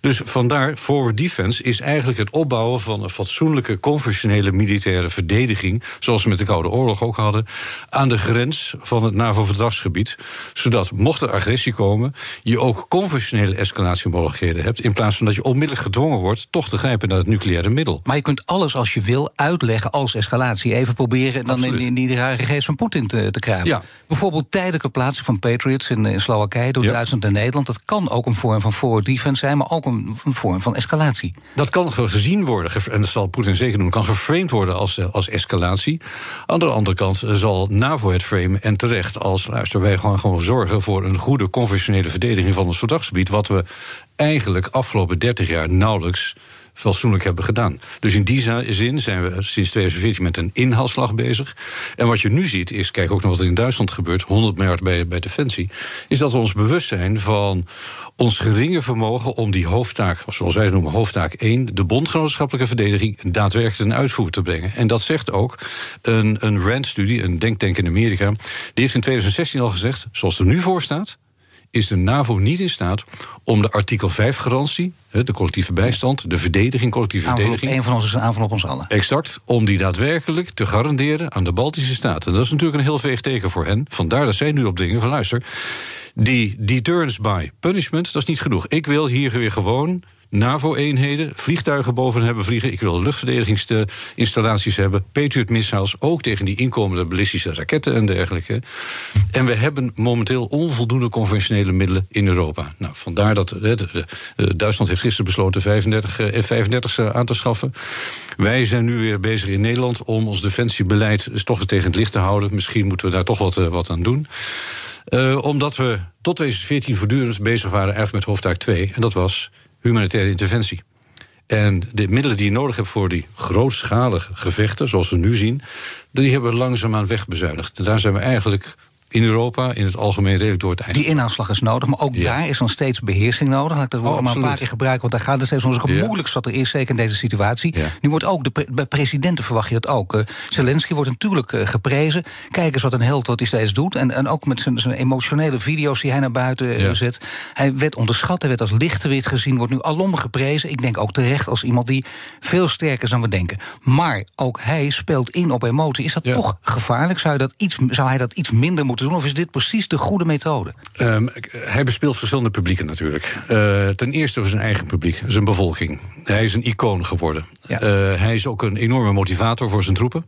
Dus vandaar, forward defense is eigenlijk het opbouwen van een fatsoenlijke, conventionele militaire verdediging. Zoals we met de Koude Oorlog ook hadden. Aan de grens van het NAVO-verdragsgebied. Zodat, mocht er agressie komen, je ook conventionele escalatiemogelijkheden hebt. In plaats van dat je onmiddellijk gedwongen wordt toch te grijpen naar het nucleaire middel. Maar je kunt alles als je wil uitleggen als escalatie. Even proberen dan in, in, die rare geest van Poetin te, te. Ja. Bijvoorbeeld tijdelijke plaatsing van Patriots in, in Slowakije door ja. Duitsland en Nederland. Dat kan ook een vorm van forward defense zijn, maar ook een, een vorm van escalatie. Dat kan gezien worden, en dat zal Poetin zeker doen, kan geframed worden als, als escalatie. Aan de andere kant zal NAVO het framen en terecht als luister, wij gaan gewoon zorgen voor een goede conventionele verdediging van ons verdragsgebied. Wat we eigenlijk afgelopen 30 jaar nauwelijks fatsoenlijk hebben gedaan. Dus in die zin zijn we sinds 2014 met een inhaalslag bezig. En wat je nu ziet is, kijk ook naar wat er in Duitsland gebeurt, 100 miljard bij, bij Defensie, is dat we ons bewust zijn van ons geringe vermogen om die hoofdtaak, zoals wij het noemen, hoofdtaak 1, de bondgenootschappelijke verdediging, daadwerkelijk ten uitvoer te brengen. En dat zegt ook een, een RAND-studie, een denktank in Amerika, die heeft in 2016 al gezegd, zoals het er nu voor staat, is de NAVO niet in staat om de artikel 5-garantie, de collectieve bijstand, de verdediging, collectieve aanval verdediging. Een van ons is een aanval op ons allen. Exact, om die daadwerkelijk te garanderen aan de Baltische Staten. Dat is natuurlijk een heel veeg teken voor hen. Vandaar dat zij nu op dingen van luister. Die deterrence by punishment, dat is niet genoeg. Ik wil hier weer gewoon NAVO-eenheden, vliegtuigen boven hebben vliegen. Ik wil luchtverdediginstallaties hebben, Patriot-missiles, ook tegen die inkomende ballistische raketten en dergelijke. En we hebben momenteel onvoldoende conventionele middelen in Europa. Nou, vandaar dat de, Duitsland heeft gisteren besloten 35 F-35's aan te schaffen. Wij zijn nu weer bezig in Nederland om ons defensiebeleid toch tegen het licht te houden. Misschien moeten we daar toch wat, wat aan doen. Omdat we tot 2014 voortdurend bezig waren eigenlijk met hoofdtaak 2. En dat was humanitaire interventie. En de middelen die je nodig hebt voor die grootschalige gevechten, zoals we nu zien, die hebben we langzaamaan wegbezuinigd. En daar zijn we eigenlijk in Europa in het algemeen redelijk door het eind. Die inhaalslag is nodig, maar ook Ja. daar is dan steeds beheersing nodig. Laat ik dat woord Oh, maar een paar keer gebruiken, want daar gaat het steeds om. Het Ja. moeilijkste wat er is, zeker in deze situatie. Ja. Nu wordt ook, de pre- bij presidenten verwacht je dat ook. Zelensky wordt natuurlijk eh, geprezen. Kijk eens wat een held wat hij steeds doet. En, en ook met zijn, zijn emotionele video's die hij naar buiten eh, zet. Hij werd onderschat, hij werd als lichtgewicht gezien, wordt nu alom geprezen. Ik denk ook terecht als iemand die veel sterker is dan we denken. Maar ook hij speelt in op emotie. Is dat toch gevaarlijk? Zou, dat iets, zou hij dat iets minder moeten doen? Of is dit precies de goede methode? Um, hij bespeelt verschillende publieken natuurlijk. Uh, ten eerste zijn eigen publiek, zijn bevolking. Hij is een icoon geworden. Ja. Uh, hij is ook een enorme motivator voor zijn troepen.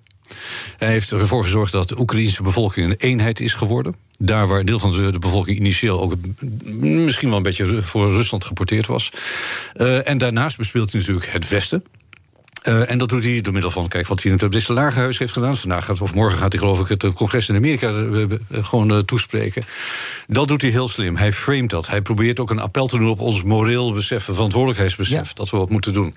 Hij heeft ervoor gezorgd dat de Oekraïnse bevolking een eenheid is geworden. Daar waar een deel van de, de bevolking initieel ook misschien wel een beetje voor Rusland geporteerd was. Uh, en daarnaast bespeelt hij natuurlijk het Westen. Uh, en dat doet hij door middel van, kijk, wat hij in het Lagerhuis heeft gedaan. Vandaag gaat, of morgen gaat hij, geloof ik, het congres in Amerika uh, gewoon toespreken. Dat doet hij heel slim. Hij framet dat. Hij probeert ook een appel te doen op ons moreel besef, verantwoordelijkheidsbesef, ja. dat we wat moeten doen.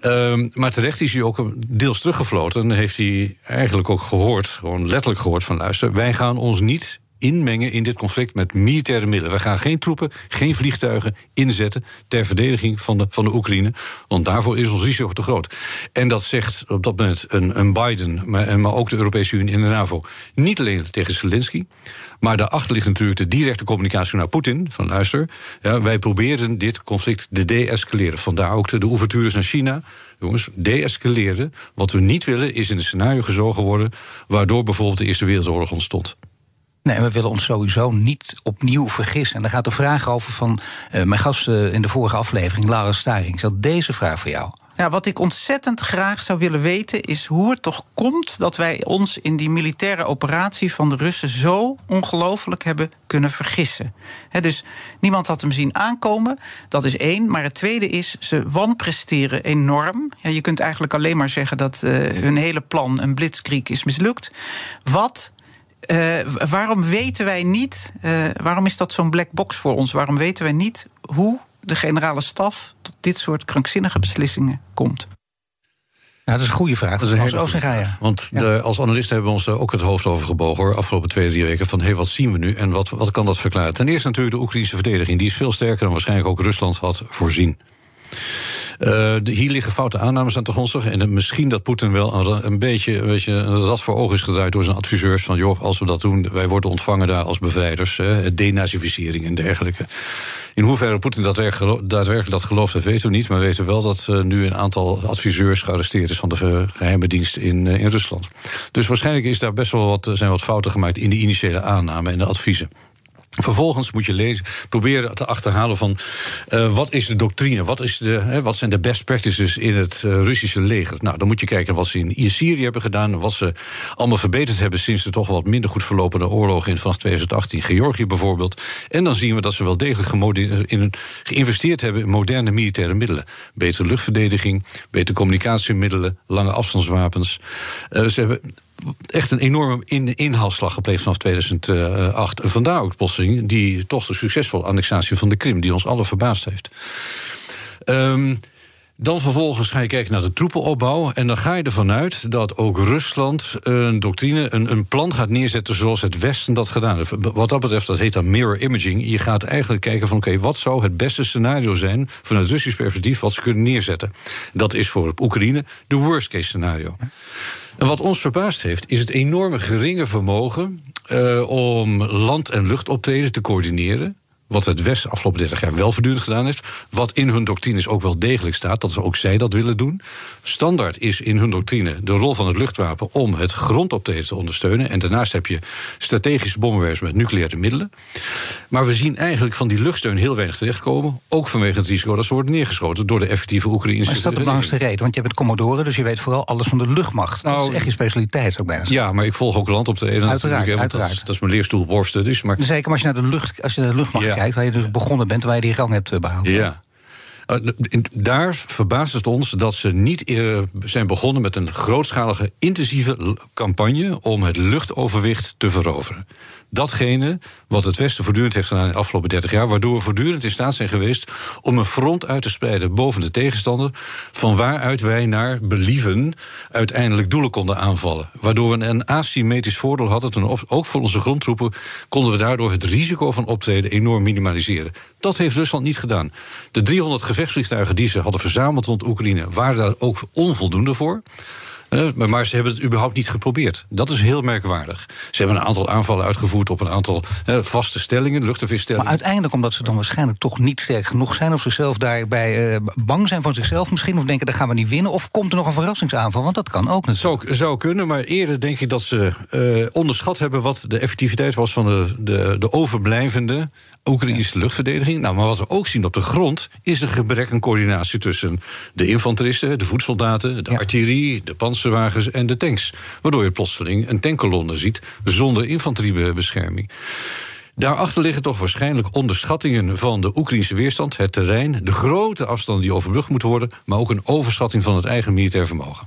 Ehm, maar terecht is hij ook deels teruggefloten. En heeft hij eigenlijk ook gehoord, gewoon letterlijk gehoord van luister, wij gaan ons niet inmengen in dit conflict met militaire middelen. We gaan geen troepen, geen vliegtuigen inzetten ter verdediging van de, van de Oekraïne. Want daarvoor is ons risico te groot. En dat zegt op dat moment een, een Biden, maar, maar ook de Europese Unie en de NAVO. Niet alleen tegen Zelensky. Maar daarachter ligt natuurlijk de directe communicatie naar Poetin. Van luister, ja, wij proberen dit conflict te de-escaleren. Vandaar ook de, de naar China. Jongens, de-escaleren. Wat we niet willen is in een scenario gezogen worden... waardoor bijvoorbeeld de Eerste Wereldoorlog ontstond. Nee, we willen ons sowieso niet opnieuw vergissen. En daar gaat de vraag over van uh, mijn gast uh, in de vorige aflevering, Lara Staring. Ik deze vraag voor jou. Ja, wat ik ontzettend graag zou willen weten is hoe het toch komt dat wij ons in die militaire operatie van de Russen zo ongelooflijk hebben kunnen vergissen. Dus niemand had hem zien aankomen, dat is één. Maar het tweede is, ze wanpresteren enorm. Ja, je kunt eigenlijk alleen maar zeggen dat uh, hun hele plan, een blitzkrieg, is mislukt. Wat uh, waarom weten wij niet, uh, waarom is dat zo'n black box voor ons? Waarom weten wij niet hoe de generale staf tot dit soort krankzinnige beslissingen komt? Ja, dat is een goede vraag. Dat is een hele vraag. Want ja. de, als analisten hebben we ons daar ook het hoofd over gebogen... hoor, afgelopen twee, drie weken, van hé, hey, wat zien we nu en wat, wat kan dat verklaren? Ten eerste natuurlijk de Oekraïnse verdediging. Die is veel sterker dan waarschijnlijk ook Rusland had voorzien. Uh, hier liggen foute aannames aan de grondslag. En misschien dat Poetin wel een, een beetje een, beetje een rad voor ogen is gedraaid door zijn adviseurs. Van joh, als we dat doen, wij worden ontvangen daar als bevrijders. Uh, denazificering en dergelijke. In hoeverre Poetin daadwerkelijk dat gelooft, dat weten we niet. Maar we weten wel dat uh, nu een aantal adviseurs gearresteerd is van de geheime dienst in, in Rusland. Dus waarschijnlijk is daar best wel wat, zijn wat fouten gemaakt in de initiële aanname en de adviezen. Vervolgens moet je lezen, proberen te achterhalen van uh, wat is de doctrine, wat, is de, wat zijn de best practices in het uh, Russische leger. Nou, dan moet je kijken wat ze in Syrië hebben gedaan, wat ze allemaal verbeterd hebben sinds de toch wat minder goed verlopende oorlog in vanaf 2018, Georgië bijvoorbeeld. En dan zien we dat ze wel degelijk in, geïnvesteerd hebben in moderne militaire middelen. Betere luchtverdediging, betere communicatiemiddelen, lange afstandswapens. Uh, ze hebben echt een enorme in inhaalslag gepleegd vanaf 2008. En vandaar ook plotseling die toch de succesvolle annexatie van de Krim, die ons alle verbaasd heeft. Um, dan vervolgens ga je kijken naar de troepenopbouw. En dan ga je ervan uit dat ook Rusland een doctrine, een, een plan gaat neerzetten zoals het Westen dat gedaan heeft. Wat dat betreft, dat heet dan mirror imaging. Je gaat eigenlijk kijken van oké, wat zou het beste scenario zijn vanuit Russisch perspectief wat ze kunnen neerzetten. Dat is voor Oekraïne de worst case scenario. En wat ons verbaasd heeft, is het enorme geringe vermogen uh, om land- en luchtoptreden te coördineren wat het Westen afgelopen 30 jaar wel voortdurend gedaan heeft. Wat in hun doctrines ook wel degelijk staat, dat ze ook zij dat willen doen. Standaard is in hun doctrine de rol van het luchtwapen om het grondoptreden te ondersteunen. En daarnaast heb je strategische bommenwerpers met nucleaire middelen. Maar we zien eigenlijk van die luchtsteun heel weinig terechtkomen. Ook vanwege het risico dat ze worden neergeschoten door de effectieve Oekraïnse. Maar is dat de belangrijkste reden? Want je bent Commodore, dus je weet vooral alles van de luchtmacht. Nou, dat is echt je specialiteit, ook bijna. Ja, maar ik volg ook landoptreden. Uiteraard, dat, uiteraard. Dat, is mijn leerstoel borsten. Maar... Zeker, maar als je naar de, lucht, als je naar de luchtmacht ja waar je dus begonnen bent, waar je die rang hebt eh, behaald. Ja. Uh, daar verbaast het ons dat ze niet uh, zijn begonnen met een grootschalige, intensieve campagne om het luchtoverwicht te veroveren datgene wat het Westen voortdurend heeft gedaan in de afgelopen 30 jaar, waardoor we voortdurend in staat zijn geweest om een front uit te spreiden boven de tegenstander, van waaruit wij naar believen uiteindelijk doelen konden aanvallen. Waardoor we een asymmetrisch voordeel hadden, ook voor onze grondtroepen, konden we daardoor het risico van optreden enorm minimaliseren. Dat heeft Rusland niet gedaan. De 300 gevechtsvliegtuigen die ze hadden verzameld rond Oekraïne waren daar ook onvoldoende voor. Maar, ze hebben het überhaupt niet geprobeerd. Dat is heel merkwaardig. Ze hebben een aantal aanvallen uitgevoerd op een aantal vaste stellingen, luchtafweerstellingen. Maar uiteindelijk omdat ze dan waarschijnlijk toch niet sterk genoeg zijn... of zichzelf daarbij eh, bang zijn van zichzelf misschien... of denken, dat gaan we niet winnen. Of komt er nog een verrassingsaanval? Want dat kan ook natuurlijk. Zou, zou kunnen, maar eerder denk ik dat ze eh, onderschat hebben... wat de effectiviteit was van de, de, de overblijvende Oekraïnse luchtverdediging. Nou, maar wat we ook zien op de grond... is een gebrek aan coördinatie tussen de infanteristen... de voedsoldaten, de Ja. artillerie, de panzerwagens en de tanks. Waardoor je plotseling een tankkolonne ziet zonder infanteriebescherming. Daarachter liggen toch waarschijnlijk onderschattingen van de Oekraïnse weerstand, het terrein, de grote afstanden die overbrugd moeten worden, maar ook een overschatting van het eigen militair vermogen.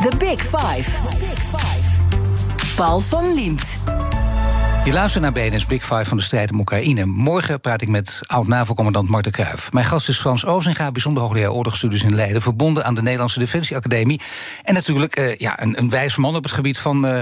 The Big Five. Paul van Liemt. Je luistert naar BNS Big Five van de strijd om Oekraïne. Morgen praat ik met oud-NAVO-commandant Marten Kruijf. Mijn gast is Frans Ozinga, bijzonder hoogleraar oorlogsstudies in Leiden... verbonden aan de Nederlandse Defensieacademie. En natuurlijk eh, ja, een, een wijs man op het gebied van... eh,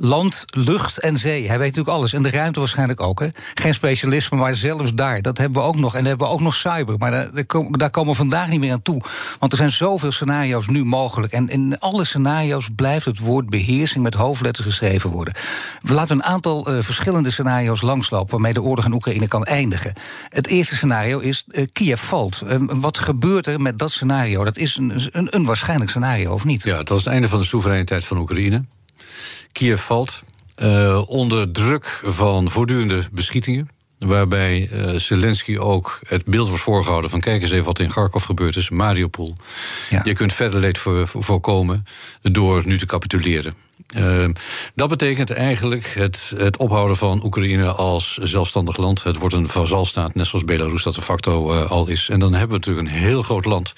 Land, lucht en zee. Hij weet natuurlijk alles. En de ruimte waarschijnlijk ook. Hè. Geen specialisme, maar zelfs daar. Dat hebben we ook nog. En dan hebben we ook nog cyber. Maar daar, daar kom- daar komen we vandaag niet meer aan toe. Want er zijn zoveel scenario's nu mogelijk. En in alle scenario's blijft het woord beheersing met hoofdletters geschreven worden. We laten een aantal eh, verschillende scenario's langslopen. waarmee de oorlog in Oekraïne kan eindigen. Het eerste scenario is eh, Kiev valt. Wat gebeurt er met dat scenario? Dat is een, een, een waarschijnlijk scenario, of niet? Ja, dat is het einde van de soevereiniteit van Oekraïne. Kiev valt eh, onder druk van voortdurende beschietingen. Waarbij eh, Zelensky ook het beeld wordt voorgehouden van... kijk eens even wat in Kharkov gebeurd is, Mariupol. Ja. Je kunt verder leed voor, voor- voorkomen door nu te capituleren. Eh, dat betekent eigenlijk het, het ophouden van Oekraïne als zelfstandig land. Het wordt een vazalstaat, net zoals Belarus dat de facto eh, al is. En dan hebben we natuurlijk een heel groot land...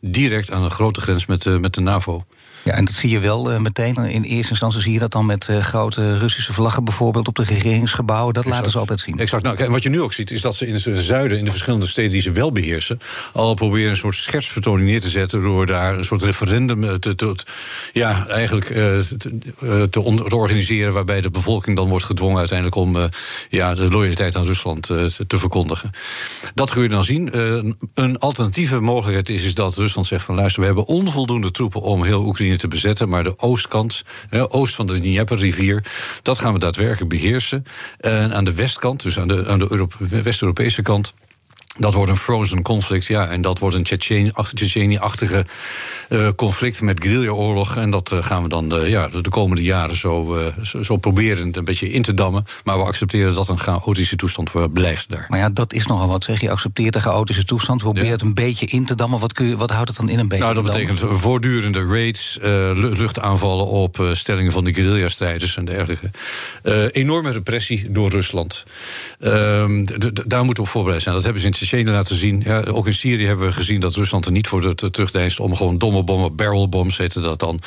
direct aan een grote grens met, eh, met de NAVO. Ja, en dat zie je wel eh, meteen. In eerste instantie zie je dat dan met eh, grote Russische vlaggen, bijvoorbeeld op de regeringsgebouwen. Dat laten ze altijd zien. Exact. Nou, en wat je nu ook ziet, is dat ze in het zuiden, in de verschillende steden die ze wel beheersen, al proberen een soort schetsvertoning neer te zetten. door daar een soort referendum eh, te, te- ja, eigenlijk te, te, on- te organiseren. waarbij de bevolking dan wordt gedwongen uiteindelijk om ja, de loyaliteit aan Rusland te, verkondigen. Dat kun je dan zien. Een alternatieve mogelijkheid is, is dat Rusland zegt van luister, we hebben onvoldoende troepen om heel Oekraïne te bezetten. maar de oostkant, oost van de Dnieper-rivier, dat gaan we daadwerkelijk beheersen. En aan de westkant, dus aan de, aan de Europe- West-Europese kant. Dat wordt een frozen conflict, ja. En dat wordt een Tsjetsjen- ach- Tsjetsjenië-achtige eh, conflict met guerrilla-oorlog. En dat eh, gaan we dan eh, ja, de, de komende jaren zo, zo, zo proberen een beetje in te dammen. Maar we accepteren dat een chaotische toestand blijft daar. Maar ja, dat is nogal wat. Zeg je accepteert de chaotische toestand, probeert Ja. een beetje in te dammen. Wat, kun je, wat houdt het dan in een beetje? Nou, dat betekent voortdurende raids, lu- luchtaanvallen op stellingen van de guerrilla-strijders en dergelijke. Enorme repressie door Rusland. Ehm, daar moeten we op voorbereid zijn. Dat hebben ze in Tsjetsjenië laten zien. Ja, ook in Syrië hebben we gezien dat Rusland er niet voor de- te- terugdeinst om gewoon domme bommen, barrelbombs heette dat dan,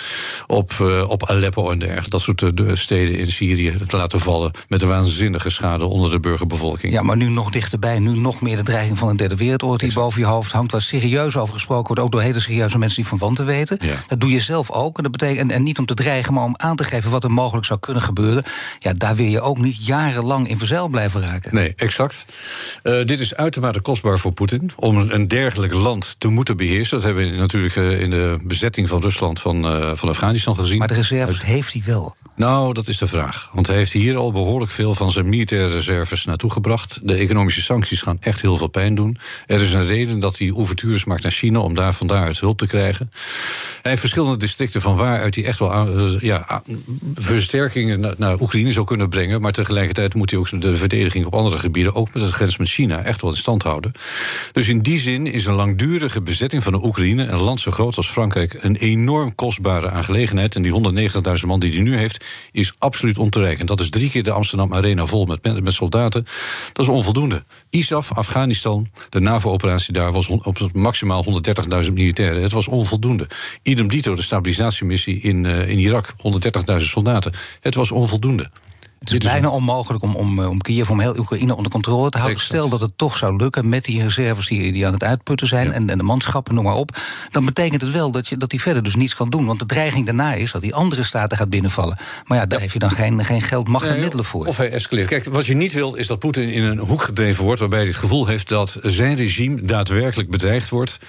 op, eh, op Aleppo en dergelijke. Dat soort eh, de steden in Syrië te laten vallen met een waanzinnige schade onder de burgerbevolking. Ja, maar nu nog dichterbij. Nu nog meer de dreiging van een derde wereldoorlog die boven je hoofd hangt. Waar serieus over gesproken wordt. Ook door hele serieuze mensen die van wanten weten. Ja. Dat doe je zelf ook. En, dat betekent, en, niet om te dreigen, maar om aan te geven wat er mogelijk zou kunnen gebeuren. Ja, daar wil je ook niet jarenlang in verzeil blijven raken. Nee, exact. Eh, dit is uitermate kostbaar voor Poetin om een, dergelijk land te moeten beheersen. Dat hebben we natuurlijk eh, in de bezetting van Rusland van, eh, van Afghanistan gezien. Maar de reserves heeft hij wel. Nou, dat is de vraag. Want hij heeft hier al behoorlijk veel van zijn militaire reserves naartoe gebracht. De economische sancties gaan echt heel veel pijn doen. Er is een reden dat hij ouvertures maakt naar China om daar van daaruit hulp te krijgen. Hij heeft verschillende districten van waaruit hij echt wel aan- eh, ja, versterkingen naar, naar Oekraïne zou kunnen brengen. Maar tegelijkertijd moet hij ook de verdediging op andere gebieden, ook met de grens met China, echt wel in stand houden. Dus in die zin is een langdurige bezetting van de Oekraïne, een land zo groot als Frankrijk, een enorm kostbare aangelegenheid. En die 190.000 man die hij nu heeft, is absoluut ontoereikend. Dat is drie keer de Amsterdam Arena vol met, met soldaten. Dat is onvoldoende. ISAF, Afghanistan, de NAVO-operatie daar was op maximaal 130.000 militairen. Het was onvoldoende. Idem dito, de stabilisatiemissie in, uh, in Irak, 130.000 soldaten. Het was onvoldoende. Het is bijna onmogelijk om, om, om Kiev, om heel Oekraïne onder controle te houden. Stel dat het toch zou lukken met die reserves die, die aan het uitputten zijn... en, en de manschappen, noem maar op. Dan betekent het wel dat, je, dat die verder dus niets kan doen. Want de dreiging daarna is dat die andere staten gaat binnenvallen. Maar ja, daar heb je dan geen, geen geld, macht en middelen voor. Of hij escaleert. Kijk, wat je niet wilt is dat Poetin in een hoek gedreven wordt... waarbij hij het gevoel heeft dat zijn regime daadwerkelijk bedreigd wordt.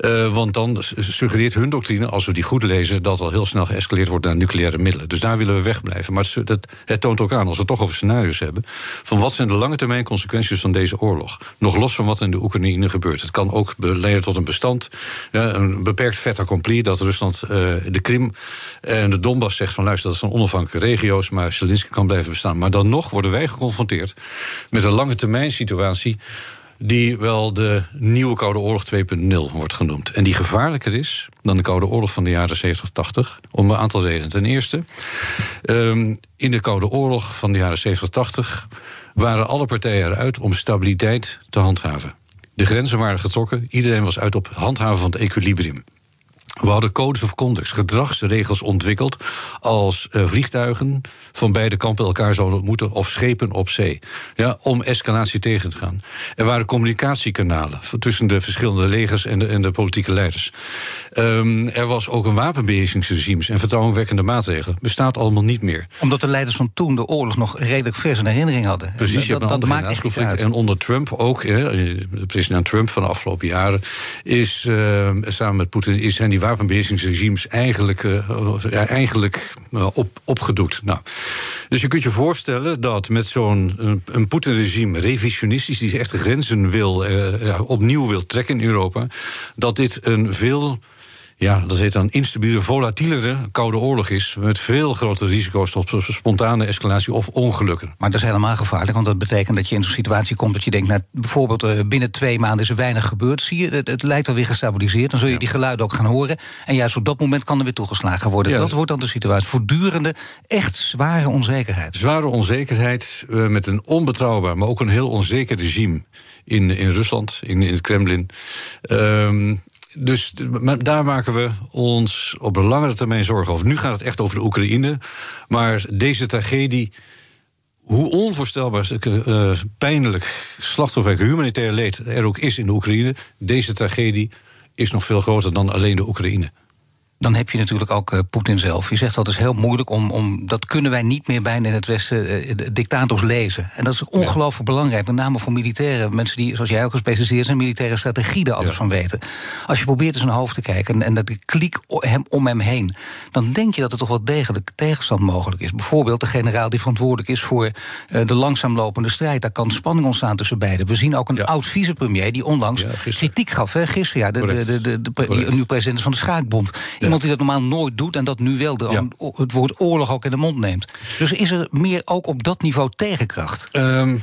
Uh, want dan suggereert hun doctrine, als we die goed lezen... dat al heel snel geëscaleerd wordt naar nucleaire middelen. Dus daar willen we wegblijven. Maar het, het toont ook als we het toch over scenario's hebben... van wat zijn de lange termijn consequenties van deze oorlog. Nog los van wat in de Oekraïne gebeurt. Het kan ook leiden tot een bestand, een beperkt fait accompli... dat Rusland uh, de Krim en de Donbass zegt van... luister, dat zijn onafhankelijke regio's, maar Zelensky kan blijven bestaan. Maar dan nog worden wij geconfronteerd met een lange termijn situatie die wel de nieuwe Koude Oorlog 2.0 wordt genoemd. En die gevaarlijker is dan de Koude Oorlog van de jaren 70, 80. Om een aantal redenen. Ten eerste, um, in de Koude Oorlog van de jaren 70, 80 waren alle partijen eruit om stabiliteit te handhaven. De grenzen waren getrokken, iedereen was uit op handhaven van het equilibrium. We hadden codes of conduct, gedragsregels ontwikkeld als uh, vliegtuigen van beide kampen elkaar zouden ontmoeten of schepen op zee. Ja, om escalatie tegen te gaan. Er waren communicatiekanalen tussen de verschillende legers en de, en de politieke leiders. Um, er was ook een wapenbeheersingsregime en vertrouwenwekkende maatregelen. Bestaat allemaal niet meer. Omdat de leiders van toen de oorlog nog redelijk vers in herinnering hadden. Precies, dat, dat, maakt echt uit. En onder Trump ook, de president Trump van de afgelopen jaren, is uh, samen met Poetin is zijn die wapenbeheersingsregimes eigenlijk, uh, eigenlijk uh, op, opgedoekt. Nou, dus je kunt je voorstellen dat met zo'n een, Poetin-regime revisionistisch, die echt grenzen wil, uh, opnieuw wil trekken in Europa, dat dit een veel ja, dat heet dan instabiele, volatielere koude oorlog is. Met veel grotere risico's tot spontane escalatie of ongelukken. Maar dat is helemaal gevaarlijk, want dat betekent dat je in zo'n situatie komt dat je denkt, nou, bijvoorbeeld uh, binnen twee maanden is er weinig gebeurd. Zie je, het, het lijkt alweer gestabiliseerd. Dan zul je die geluiden ook gaan horen. En juist op dat moment kan er weer toegeslagen worden. Ja, dat wordt dan de situatie. Voortdurende, echt zware onzekerheid. Zware onzekerheid uh, met een onbetrouwbaar, maar ook een heel onzeker regime in, in Rusland, in, in het Kremlin. Um, dus daar maken we ons op een langere termijn zorgen over. Nu gaat het echt over de Oekraïne. Maar deze tragedie hoe onvoorstelbaar uh, pijnlijk slachtofferrijk humanitair leed er ook is in de Oekraïne, deze tragedie is nog veel groter dan alleen de Oekraïne dan heb je natuurlijk ook uh, Poetin zelf. Je zegt dat is heel moeilijk om, om. Dat kunnen wij niet meer bijna in het Westen uh, dictators lezen. En dat is ongelooflijk ja. belangrijk. Met name voor militairen. Mensen die, zoals jij ook gespecialiseerd zijn, militaire strategie er alles ja. van weten. Als je probeert in zijn hoofd te kijken en, en dat de kliek hem, om hem heen. dan denk je dat er toch wel degelijk tegenstand mogelijk is. Bijvoorbeeld de generaal die verantwoordelijk is voor uh, de langzaamlopende strijd. Daar kan spanning ontstaan tussen beiden. We zien ook een ja. oud vicepremier die onlangs kritiek gaf. Hè, gisteren, ja, de, de, de, de, de, de nu president van de Schaakbond. Iemand die dat normaal nooit doet en dat nu wel de, ja. het woord oorlog ook in de mond neemt. Dus is er meer ook op dat niveau tegenkracht? Um,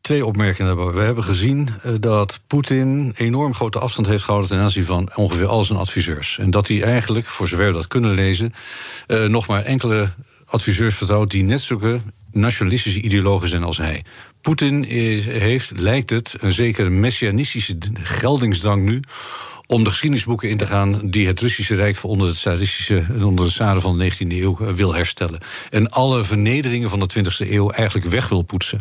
twee opmerkingen We hebben gezien uh, dat Poetin enorm grote afstand heeft gehouden ten aanzien van ongeveer al zijn adviseurs. En dat hij eigenlijk, voor zover we dat kunnen lezen, uh, nog maar enkele adviseurs vertrouwt die net zulke nationalistische ideologen zijn als hij. Poetin heeft, lijkt het, een zekere messianistische geldingsdrang nu om de geschiedenisboeken in te gaan die het Russische Rijk onder het tsaristische, onder de tsaren van de 19e eeuw eh, wil herstellen. En alle vernederingen van de 20e eeuw eigenlijk weg wil poetsen.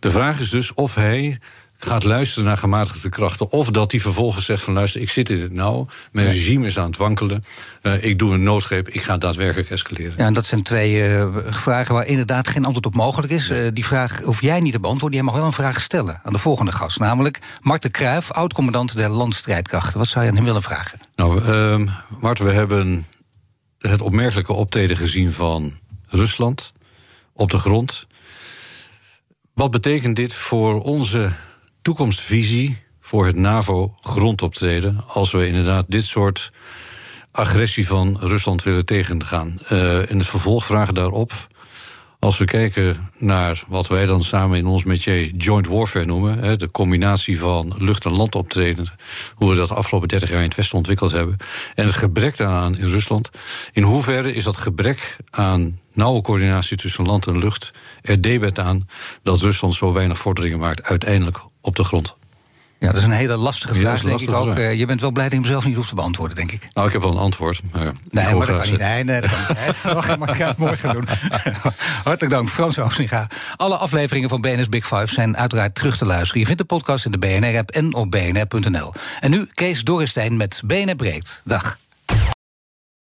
De vraag is dus of hij gaat luisteren naar gematigde krachten. Of dat hij vervolgens zegt van luister, ik zit in het nauw. Mijn ja. regime is aan het wankelen. Uh, ik doe een noodgreep, ik ga daadwerkelijk escaleren. Ja, en dat zijn twee uh, vragen waar inderdaad geen antwoord op mogelijk is. Uh, die vraag hoef jij niet te beantwoorden. Jij mag wel een vraag stellen aan de volgende gast. Namelijk Marten Kruijf, oud-commandant der landstrijdkrachten. Wat zou je aan hem willen vragen? Nou, uh, Marten, we hebben het opmerkelijke optreden gezien van Rusland op de grond. Wat betekent dit voor onze toekomstvisie voor het NAVO-grondoptreden als we inderdaad dit soort agressie van Rusland willen tegengaan. Uh, in het vervolg vragen daarop. Als we kijken naar wat wij dan samen in ons métier joint warfare noemen, de combinatie van lucht- en landoptreden, hoe we dat de afgelopen 30 jaar in het Westen ontwikkeld hebben, en het gebrek daaraan in Rusland, in hoeverre is dat gebrek aan nauwe coördinatie tussen land en lucht er debet aan dat Rusland zo weinig vorderingen maakt uiteindelijk op de grond? Ja, dat is een hele lastige vraag, denk ik ook. vraag. Eh, je bent wel blij dat je hem zelf niet hoeft te beantwoorden, denk ik. Nou, ik heb wel een antwoord. Maar Nee, maar dat kan niet. Nee, nee, dat kan niet. Maar ik ga het morgen doen. Hartelijk dank, Frans Oosinga. Alle afleveringen van BNS Big Five zijn uiteraard terug te luisteren. Je vindt de podcast in de BNR-app en op bnr.nl. En nu Kees Dorrestein met BNR Breekt. Dag.